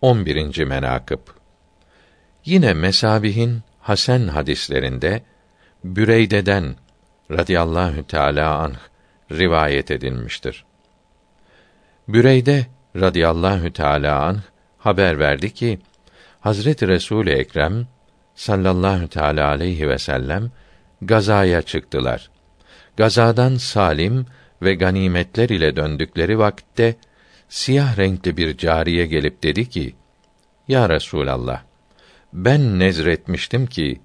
11. menakıb Yine Mesabihin Hasan hadislerinde Büreyde'den radıyallahu teala anh rivayet edilmiştir. Büreyde radıyallahu teala anh haber verdi ki Hazreti Resul Ekrem sallallahu teala aleyhi ve sellem gazaya çıktılar. Gazadan salim ve ganimetler ile döndükleri vakitte siyah renkli bir cariye gelip dedi ki: Ya Resulallah, ben nezretmiştim ki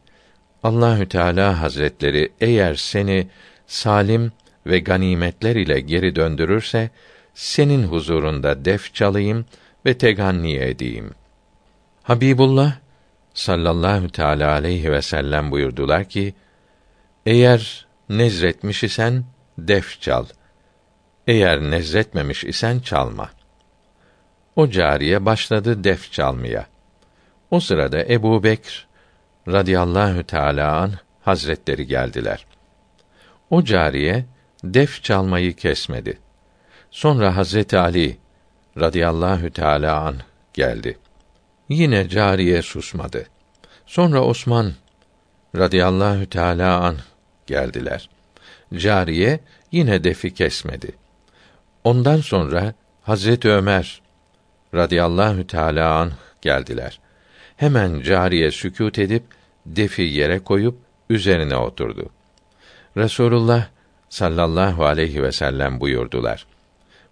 Allahü Teala Hazretleri eğer seni salim ve ganimetler ile geri döndürürse senin huzurunda def çalayım ve teganni edeyim. Habibullah sallallahu teala aleyhi ve sellem buyurdular ki: Eğer nezretmiş isen def çal. Eğer nezretmemiş isen çalma. O cariye başladı def çalmaya. O sırada Ebu Bekr radıyallahu teâlâ an hazretleri geldiler. O cariye def çalmayı kesmedi. Sonra Hazreti Ali radıyallahu teâlâ an geldi. Yine cariye susmadı. Sonra Osman radıyallahu teâlâ an geldiler. Cariye yine defi kesmedi. Ondan sonra Hazreti Ömer radıyallahu teâlâ an geldiler. Hemen cariye sükût edip defi yere koyup üzerine oturdu. Resulullah sallallahu aleyhi ve sellem buyurdular.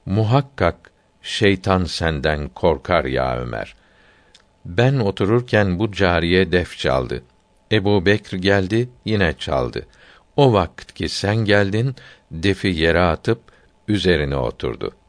Muhakkak şeytan senden korkar ya Ömer. Ben otururken bu cariye def çaldı. Ebu Bekr geldi, yine çaldı. O vakit ki sen geldin, defi yere atıp üzerine oturdu.''